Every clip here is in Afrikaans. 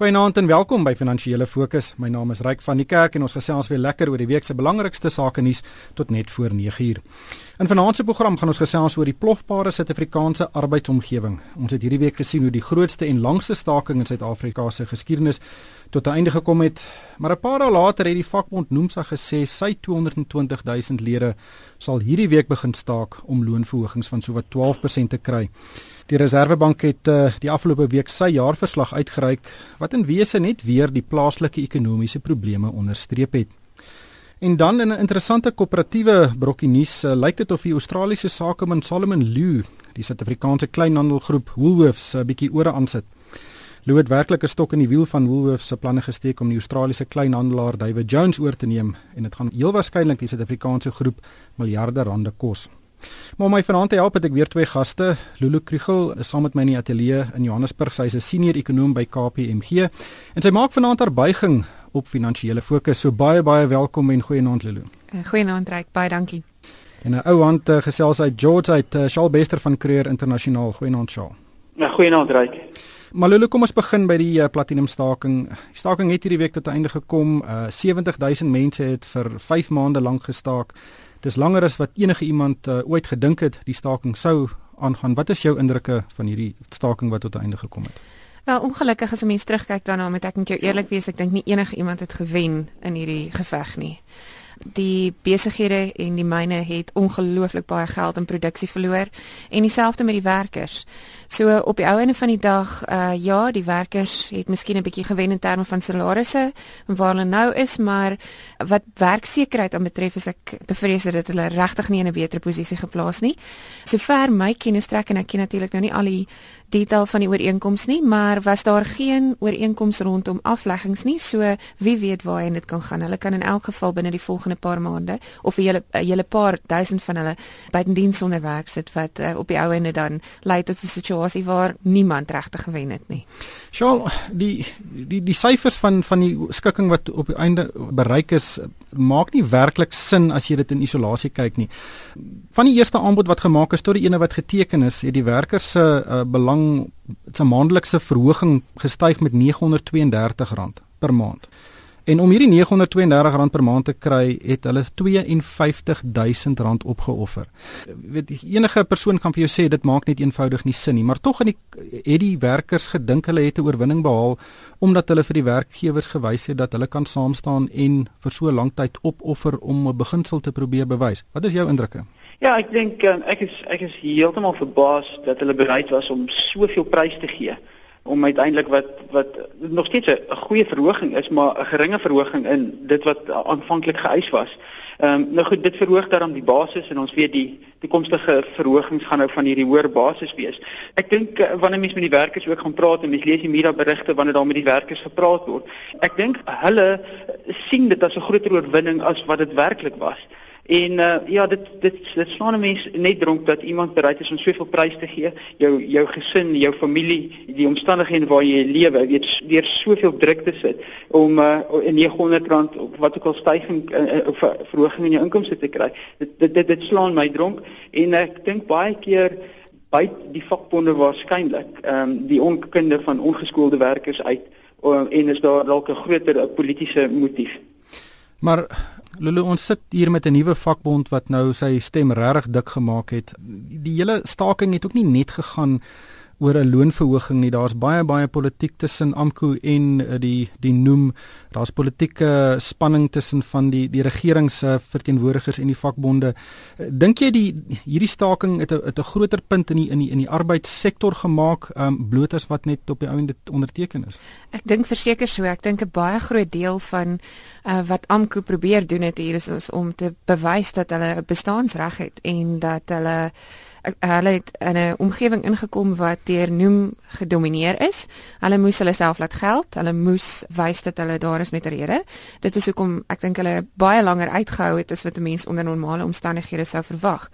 Goeienaand en welkom by Finansiële Fokus. My naam is Ryk van die Kerk en ons gesels weer lekker oor die week se belangrikste sake nuus tot net voor 9uur. In vanaand se program gaan ons gesels oor die plofbare Suid-Afrikaanse arbeidsomgewing. Ons het hierdie week gesien hoe die grootste en langste staking in Suid-Afrika se geskiedenis tot 'n einde gekom het. Maar 'n paar dae later het die vakbond Nomsa gesê sy 220 000 lede sal hierdie week begin staak om loonverhogings van sowat 12% te kry. Die Reserwebank het uh, die afgelope week sy jaarverslag uitgereik wat in wese net weer die plaaslike ekonomiese probleme onderstreep het. En dan in 'n interessante koöperatiewe brokkie nuus, uh, lyk dit of die Australiese sakeman Solomon Lew die Suid-Afrikaanse kleinhandelgroep Woolworths 'n uh, bietjie ore aansit. Lou het werklik 'n stok in die wiel van Woolworths se planne gesteek om die Australiese kleinhandelaar David Jones oor te neem en dit gaan heel waarskynlik die Suid-Afrikaanse groep miljarde rande kos. Maar om my vanaand te help het ek weer twee gaste. Lulu Krugel is saam met my in die ateljee in Johannesburg. Sy is 'n senior ekonom by KPMG en sy maak vanaand haar buiging op finansiële fokus. So baie baie welkom en goeienaand Lulu. Eh, goeienaand Ryk, baie dankie. En 'n ou hand uh, gesels uit George uit uh, Shaw Bester van Creer Internasionaal. Goeienaand Shaw. Ja, goeienaand Ryk. Maar Lulu, kom ons begin by die uh, platinum staking. Die staking het hierdie week tot einde gekom. Uh, 70000 mense het vir 5 maande lank gestaak. Dis langer as wat enige iemand uh, ooit gedink het die staking sou aangaan. Wat is jou indrukke van hierdie staking wat tot einde gekom het? Wel, ongelukkig as 'n mens terugkyk daarna, moet ek net jou eerlik wees, ek dink nie enige iemand het gewen in hierdie geveg nie die besighede en die myne het ongelooflik baie geld in produksie verloor en dieselfde met die werkers. So op die ou einde van die dag, uh ja, die werkers het miskien 'n bietjie gewen in terme van salarisse en waar hulle nou is, maar wat werksekerheid aan betref is ek bevrees dat hulle regtig nie in 'n beter posisie geplaas nie. Sover my kennis trek en ek ken natuurlik nou nie al die detail van die ooreenkoms nie, maar was daar geen ooreenkoms rondom afleggings nie. So wie weet waar dit kan gaan. Hulle kan in elk geval binne die volgende paar maande of 'n hele 'n hele paar duisend van hulle buitendiens sonder werk sit wat uh, op die ou ende dan lei tot 'n situasie waar niemand regtig gewen het nie. Sjoe, die die die syfers van van die skikking wat op die einde bereik is maak nie werklik sin as jy dit in isolasie kyk nie. Van die eerste aanbod wat gemaak is tot die ene wat geteken is, het die werkers se uh, belang se maandelikse verhoging gestyg met R932 per maand. En om hierdie R932 per maand te kry, het hulle R52000 opgeoffer. Weet enige persoon kan vir jou sê dit maak net eenvoudig nie sin nie, maar tog het die werkers gedink hulle het 'n oorwinning behaal omdat hulle vir die werkgewers gewys het dat hulle kan saam staan en vir so lank tyd opoffer om 'n beginsel te probeer bewys. Wat is jou indrukke? Ja, ek dink um, ek is ek is heeltemal verbaas dat hulle bereid was om soveel prys te gee om uiteindelik wat wat nog steeds 'n goeie verhoging is, maar 'n geringe verhoging in dit wat aanvanklik geëis was. Ehm um, nou goed, dit verhoog daarom die basis en ons weet die toekomstige verhogings gaan nou van hierdie hoër basis wees. Ek dink uh, wanneer mense met die werkers ook gaan praat en mense lees die media berigte wanneer daar met die werkers gepraat word, ek dink hulle sien dit as 'n groter oorwinning as wat dit werklik was. En uh, ja, dit dit dit slaan 'n mens net dronk dat iemand bereid is om soveel prys te gee, jou jou gesin, jou familie, die omstandighede waar jy lewe, weet weer soveel druk te sit om uh, in R900 of wat ook al stygings uh, uh, of verhoging in jou inkomste te kry. Dit dit dit, dit slaan my dronk en ek dink baie keer by die vakbonde waarskynlik ehm um, die onkunde van ongeskoolde werkers uit uh, en is daar dalk 'n groter politieke motief. Maar Lulu ons sit hier met 'n nuwe vakbond wat nou sy stem regtig dik gemaak het. Die hele staking het ook nie net gegaan oor 'n loonverhoging nie. Daar's baie baie politiek tussen AMKU en eh, die die noem. Daar's politieke spanning tussen van die die regering se verteenwoordigers en die vakbonde. Eh, dink jy die hierdie staking het 'n het 'n groter punt in die in die in die arbeidssektor gemaak, um, bloot as wat net op die ouende onderteken is? Ek dink verseker so. Ek dink 'n baie groot deel van uh, wat AMKU probeer doen het hier is, is om te bewys dat hulle 'n bestaansreg het en dat hulle hulle het in 'n omgewing ingekom wat deur noem gedomeineer is. Hulle moes hulle self laat geld. Hulle moes wys dat hulle daar is met 'n rede. Dit is hoekom ek dink hulle baie langer uitgehou het as wat 'n mens onder normale omstandighede sou verwag.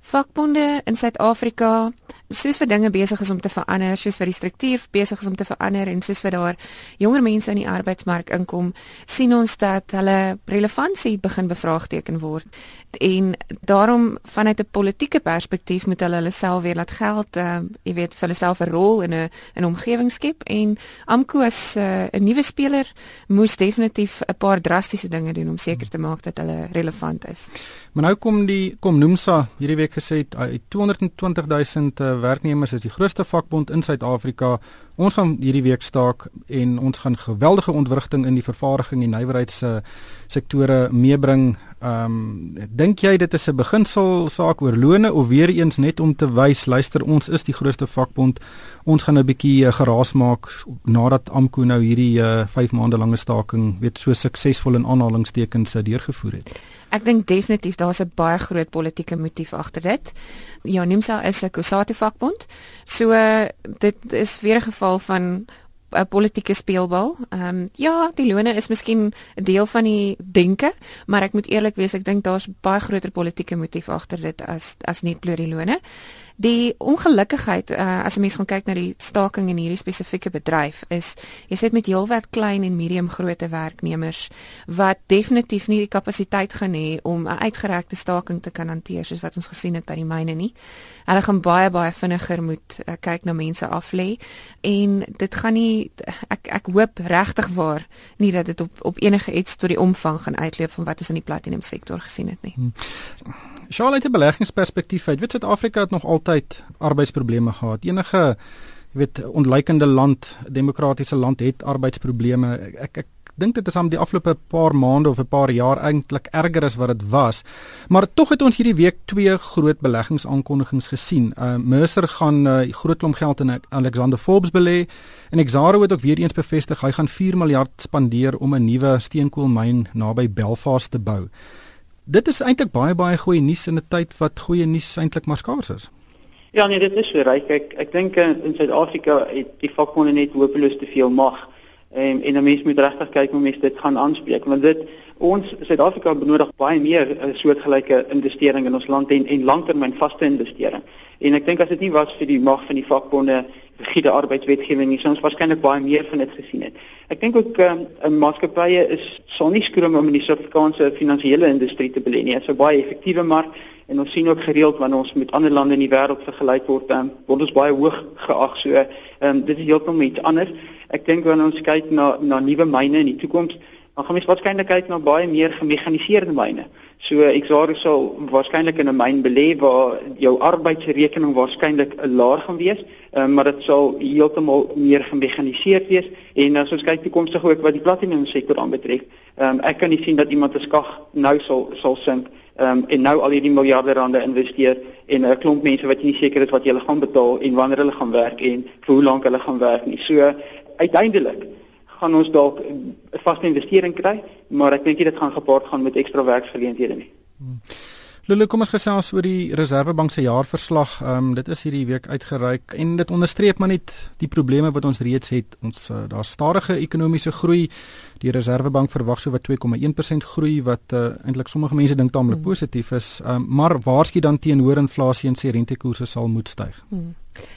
Vakbonde in Suid-Afrika, soos vir dinge besig is om te verander, soos vir die struktuur besig is om te verander en soos vir daar jonger mense in die arbeidsmark inkom, sien ons dat hulle relevantie begin bevraagteken word. En daarom vanuit 'n politieke perspektief moet hulle hulle self weer laat geld, uh, jy weet vir hulle self 'n rol in 'n 'n omgewing skep en Amko as eh, 'n uh, nuwe speler moes definitief 'n paar drastiese dinge doen om seker te maak dat hulle relevant is. Maar nou kom die kom Nomsa hierdie week gesê uit 220 000 uh, werknemers is die grootste vakbond in Suid-Afrika. Ons gaan hierdie week staak en ons gaan geweldige ontwrigting in die vervaardiging en nywerheids sektore meebring. Ehm um, dink jy dit is 'n beginsel saak oor lone of weer eens net om te wys luister ons is die grootste vakbond. Ons gaan 'n bietjie uh, geraas maak nadat Amko nou hierdie 5 uh, maande lange staking weet so suksesvol in aanhalingstekens uh, deurgevoer het. Ek dink definitief daar's 'n baie groot politieke motief agter dit. Ja, Nimsa is 'n Kusati vakbond. So dit is weer 'n geval van 'n politieke speelbal. Ehm um, ja, die lone is miskien 'n deel van die denke, maar ek moet eerlik wees, ek dink daar's baie groter politieke motief agter dit as as net bloot die lone. Die ongelukkigheid uh, as 'n mens gaan kyk na die staking in hierdie spesifieke bedryf is jy sit met heelwat klein en medium grootte werknemers wat definitief nie die kapasiteit gaan hê om 'n uitgerekte staking te kan hanteer soos wat ons gesien het by die myne nie. Hulle gaan baie baie vinniger moet uh, kyk na mense af lê en dit gaan nie ek ek hoop regtig waar nie dat dit op op enige iets tot die omvang gaan uitloop van wat ons in die platinum sektor gesien het nie. Hmm. Charlotte het 'n beleggingsperspektief uit. Weet Suid-Afrika het nog altyd arbeidsprobleme gehad. Enige jy weet ontleikende land, demokratiese land het arbeidsprobleme. Ek ek dink dit is aan die afgelope paar maande of 'n paar jaar eintlik erger as wat dit was. Maar tog het ons hierdie week twee groot beleggingsaankondigings gesien. Uh Mercer gaan 'n uh, groot klomp geld in Alexander Forbes belê en Exxaro het ook weer eens bevestig hy gaan 4 miljard spandeer om 'n nuwe steenkoolmyn naby Belfast te bou dit is eintlik baie baie goeie nuus in 'n tyd wat goeie nuus eintlik maar skaars is. Ja nee, dit is so reg. Ek ek dink eh, in Suid-Afrika het die vakbonde net hopeloos te veel mag. En en 'n mens moet regtig kyk hoe mense dit gaan aanspreek want dit ons Suid-Afrika benodig baie meer 'n soortgelyke investering in ons land en en langtermyn vaste investering. En ek dink as dit nie was vir die mag van die vakbonde rigide arbeidswetgewing nie, sou ons waarskynlik baie meer van dit gesien het. Ek dink ook ehm um, maatskappye is sal nie skroom om in die Suid-Afrikaanse finansiële industrie te belê nie. Dit is 'n baie effektiewe mark en ons sien ook gereeld wanneer ons met ander lande in die wêreld vergelyk word, um, word ons baie hoog geag. So ehm um, dit is heeltemal iets anders. Ek dink wanneer ons kyk na na nuwe myne in die toekoms, dan gaan ons waarskynlik kyk na baie meer gemekaniseerde myne. So Exaro sal waarskynlik in 'n myn belê waar jou arbeidsrekening waarskynlik laer gaan wees, um, maar dit sal heeltemal meer gemekaniseerd wees en as ons kyk toekomstig ook wat die platinum sektor aanbetref, um, ek kan nie sien dat iemand 'n skag nou sal sal sink um, en nou al hierdie miljarde rande investeer en 'n klomp mense wat nie seker is wat hulle gaan betaal en wanneer hulle gaan werk en vir hoe lank hulle gaan werk nie. So uiteindelik gaan ons dalk 'n vaste investering kry, maar ek dink dit gaan gepaard gaan met ekstra werksgeleenthede nie. Hmm. Lulu, kom ons gesels oor die Reserwebank se jaarverslag. Ehm um, dit is hierdie week uitgereik en dit onderstreep maar net die probleme wat ons reeds het. Ons uh, daar stadige ekonomiese groei. Die Reserwebank verwag so wat 2,1% groei wat uh, eintlik sommige mense dink taamlik hmm. positief is. Um, maar waarskynlik dan teenoor inflasie en sê rentekoerse sal moet styg. Hmm.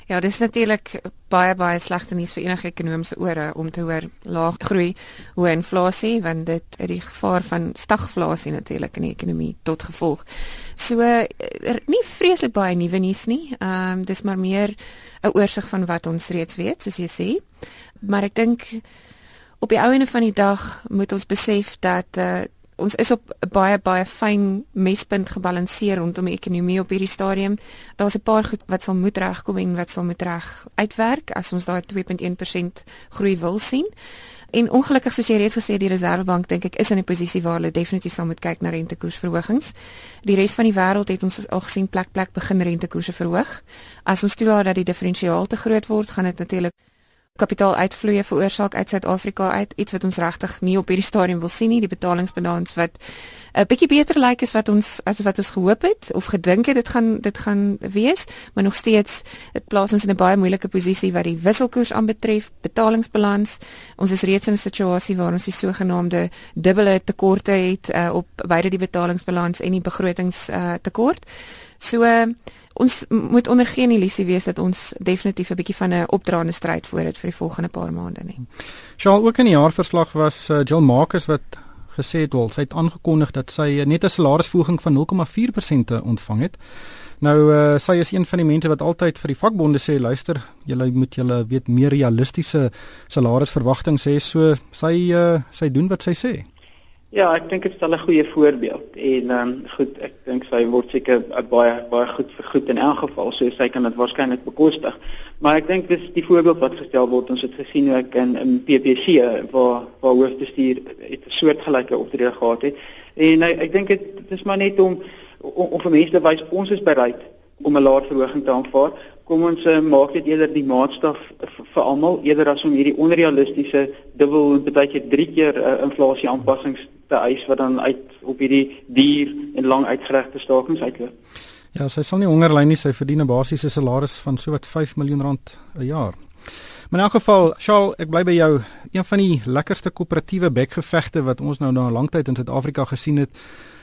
Ja, dis natuurlik baie baie slegte nuus vir enige ekonomiese ore om te hoor laag groei, hoë inflasie want dit het die gevaar van stagflasie natuurlik in die ekonomie tot gevolg. So er, nie vreeslik baie nuwe nuus nie. Ehm um, dis maar meer 'n oorsig van wat ons reeds weet, soos jy sê. Maar ek dink op die ou ene van die dag moet ons besef dat uh, ons is op 'n baie baie fyn mespunt gebalanseer rondom die ekonomie op hierdie stadium. Daar's 'n paar goed wat sal moet regkom en wat sal moet reg uitwerk as ons daai 2.1% groei wil sien. En ongelukkig soos jy reeds gesê die Reserwebank dink ek is in 'n posisie waar hulle definitief sal moet kyk na rentekoersverhogings. Die res van die wêreld het ons al gesien plek plek begin rentekoerse verhoog. As ons toelaat dat die diferensiaal te groot word, gaan dit natuurlik kapitaaluitvloeye veroorsaak uit Suid-Afrika uit. Iets wat ons regtig nie op hierdie stadium wil sien nie die betalingsbalans wat 'n bietjie beter lyk like as wat ons as wat ons gehoop het of gedink het dit gaan dit gaan wees. Maar nog steeds dit plaas ons in 'n baie moeilike posisie wat die wisselkoers aanbetref betalingsbalans. Ons is reeds in 'n situasie waar ons die sogenaamde dubbele tekorte het uh, op beide die betalingsbalans en die begrotings uh, tekort. So uh, ons moet onder geen illusie wees dat ons definitief 'n bietjie van 'n opdraande stryd voor het vir die volgende paar maande nie. Sjoe, ook in die jaarverslag was uh, Jill Marcus wat gesê het wel, sy het aangekondig dat sy net 'n salarisverhoging van 0,4% ontvang het. Nou uh, sy is een van die mense wat altyd vir die vakbonde sê luister, julle moet julle weet meer realistiese salarisverwagtinge sê so sy uh, sy doen wat sy sê. Ja, ek dink dit stel 'n goeie voorbeeld en ehm um, goed, ek dink sy word seker baie baie goed vergoed in elk geval, so sy kan dit waarskynlik bekostig. Maar ek dink dis die voorbeeld wat gestel word. Ons het gesien ook in in PPC waar waar hoofbestuur 'n soortgelyke optrede gehad het. En ek, ek dink dit is maar net om om, om vir mense wys ons is bereid om 'n laer verhoging te aanvaar. Kom ons uh, maak dit eerder die maatstaf vir almal eerder as om hierdie onrealistiese dubbel en baie keer drie keer uh, inflasie aanpassings te eis wat dan uit op hierdie duur en lang uitgeregte stakings uitloop. Ja, sy sal nie honger ly nie, sy verdien 'n basiese salaris van so wat 5 miljoen rand 'n jaar. Maar in elk geval, Charles, ek bly by jou. Een van die lekkerste koöperatiewe bekgevegte wat ons nou na 'n lang tyd in Suid-Afrika gesien het,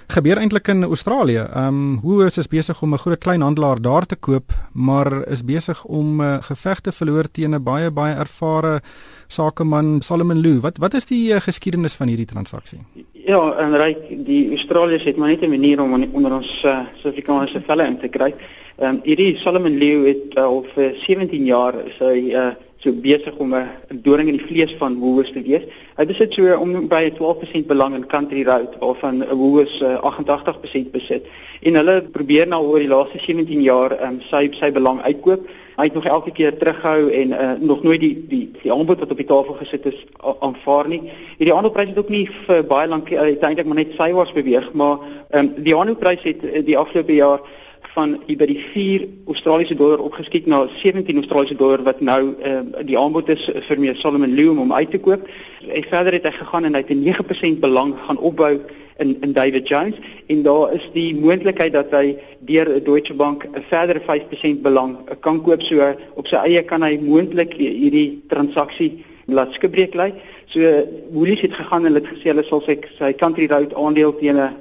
gebeur eintlik in Australië. Ehm um, Woolworths is besig om 'n groot kleinhandelaar daar te koop, maar is besig om uh, gevegte verloor teen 'n baie baie ervare sakeman Solomon Loo. Wat wat is die uh, geskiedenis van hierdie transaksie? Ja, en ryk die Australiërs het maar net 'n manier om onder ons uh, Suid-Afrikaanse velle in te kry. Ehm um, hierdie Solomon Loo het uh, al vir 17 jaar sy uh, so besig om 'n doring in die vlees van Woolworths te wees. Hy besit so om by 12% belang in Country Road waarvan Woolworths uh, 88% besit. En hulle probeer nou oor die laaste 17 jaar um, sy sy belang uitkoop. Hy het nog elke keer terughou en uh, nog nooit die die die aanbod wat op die tafel gesit is aanvaar nie. Hierdie aandeleprys het ook nie vir baie lank uiteindelik maar net sywaarts beweeg, maar um, die aandeleprys het die afgelope jaar van by die 4 Australiese dollar opgeskiet na 17 Australiese dollar wat nou uh, die aanbod is vir meneer Solomon Lew om uit te koop. En verder het hy gegaan en hy het 'n 9% belang gaan opbou in in David Jones en daar is die moontlikheid dat hy deur Deutsche Bank 'n verdere 5% belang kan koop so op sy eie kan hy moontlik hierdie transaksie laat skibreek lê. So Woolies het gegaan en hulle het gesê hulle sal sy sy country road aandeel teen 'n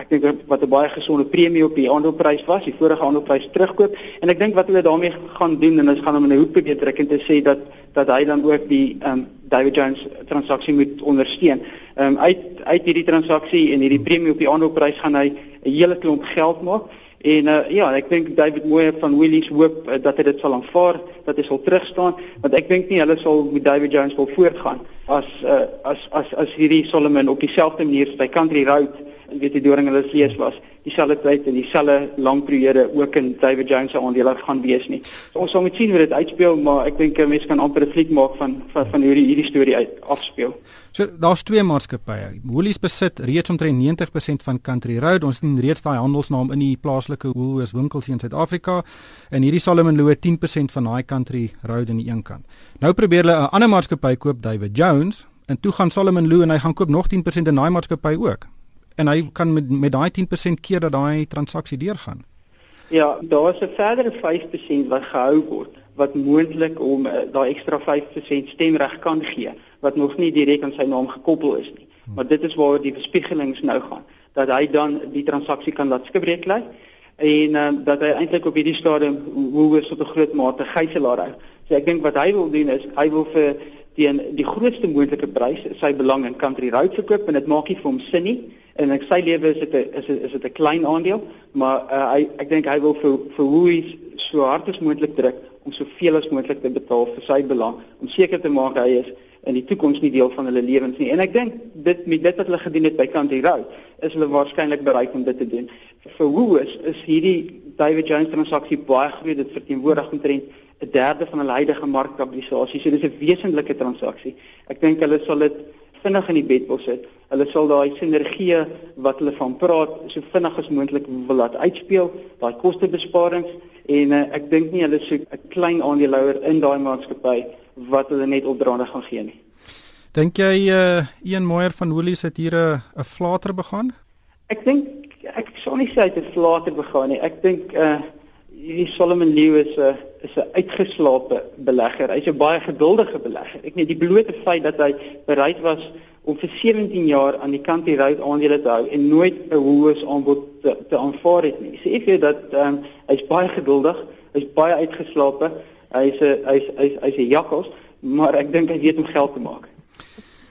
ek dink wat 'n baie gesonde premie op die aandeleprys was, die vorige aandeleprys terugkoop en ek dink wat hulle daarmee gaan doen en hulle gaan hom in 'n hoek probeer druk en te sê dat dat hy dan ook die um, David Jones transaksie moet ondersteun. Ehm um, uit uit hierdie transaksie en hierdie premie op die aandeleprys gaan hy 'n hele klomp geld maak. En uh, ja, ek dink David Moyer van Willies hoop uh, dat hy dit sal aanvaar, dat hy sal terugstaan, want ek dink nie hulle sal met David Jones wil voortgaan as uh, as as as hierdie Solomon op dieselfde manier by Country Road weet die doring hulle vlees was dieselfde tyd en dieselfde lang periode ook in David Jones se aandele gaan wees nie. So ons sal moet sien hoe dit uitspeel, maar ek dink 'n mens kan amper 'n fliek maak van van van hierdie hierdie storie uit afspeel. So daar's twee maatskappye. Woolies besit reeds omtrent 90% van Country Road. Ons sien reeds daai handelsnaam in die plaaslike Woolworths winkels hier in Suid-Afrika en hierdie Solomon Loo 10% van daai Country Road aan die een kant. Nou probeer hulle 'n ander maatskappy koop, David Jones, en toe gaan Solomon Loo en hy gaan koop nog 10% in daai maatskappy ook en hy kan met met daai 10% keer dat daai transaksie deurgaan. Ja, daar is 'n verdere 5% wat gehou word wat moontlik om uh, daai ekstra 5% stemreg kan gee wat nog nie direk aan sy naam gekoppel is nie. Hmm. Maar dit is waar die bespiegelings nou gaan dat hy dan die transaksie kan laat skibreek lê en uh, dat hy eintlik op hierdie stadium hoe hoe tot 'n groot mate gijslaar hou. So ek dink wat hy wil doen is hy wil vir teen die grootste moontlike prys sy belang in Country Road verkoop en dit maak nie vir hom sin nie en ek sy lewe is dit 'n is dit is dit 'n klein aandeel, maar uh, hy ek dink hy wil vir vir hoe hy so hard as moontlik druk om soveel as moontlik te betaal vir sy belang om seker te maak hy is in die toekoms nie deel van hulle lewens nie. En ek dink dit met dit wat hulle gedoen het by Country Road, is hulle waarskynlik bereid om dit te doen. Vir hoe is is hierdie David Jones transaksie baie groot, dit verteenwoordig omtrent 'n derde van hulle huidige markkapitalisasie. So dis 'n wesentlike transaksie. Ek dink hulle sal dit vinnig in die bed wil sit. Hulle sal daai sinergie wat hulle van praat so vinnig as moontlik wil laat uitspeel, daai kostebesparings en uh, ek dink nie hulle soek 'n klein aandeelhouer in daai maatskappy wat hulle net opdraande gaan gee nie. Dink jy uh Ian Moyer van Woolies het hier 'n uh, 'n flater begaan? Ek dink ek sou nie sê hy het 'n flater begaan nie. Ek dink uh hierdie Solomon Lew is 'n is 'n uitgeslaapte belegger. Hy's 'n baie geduldige belegger. Ek net die blote feit dat hy bereid was om vir 17 jaar aan die kant die route aandele te hou en nooit 'n hoë aanbod te, te aanvaar het nie. Sê vir dat um, hy's baie geduldig, hy's baie uitgeslaapte. Hy's 'n hy's hy's hy's 'n jakkals, maar ek dink hy weet om geld te maak.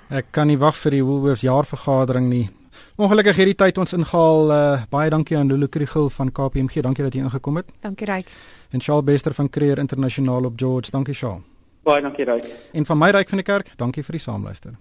Ek kan nie wag vir die Woolworths jaarvergadering nie. Ongelukkig hierdie tyd ons ingehaal. Uh, baie dankie aan Lulu Krugel van KPMG. Dankie dat jy ingekom het. Dankie Ryk. En Charles Bester van Creer Internasionaal op George. Dankie Charles. Baie dankie Ryk. En van my Ryk van die Kerk, dankie vir die saamluister.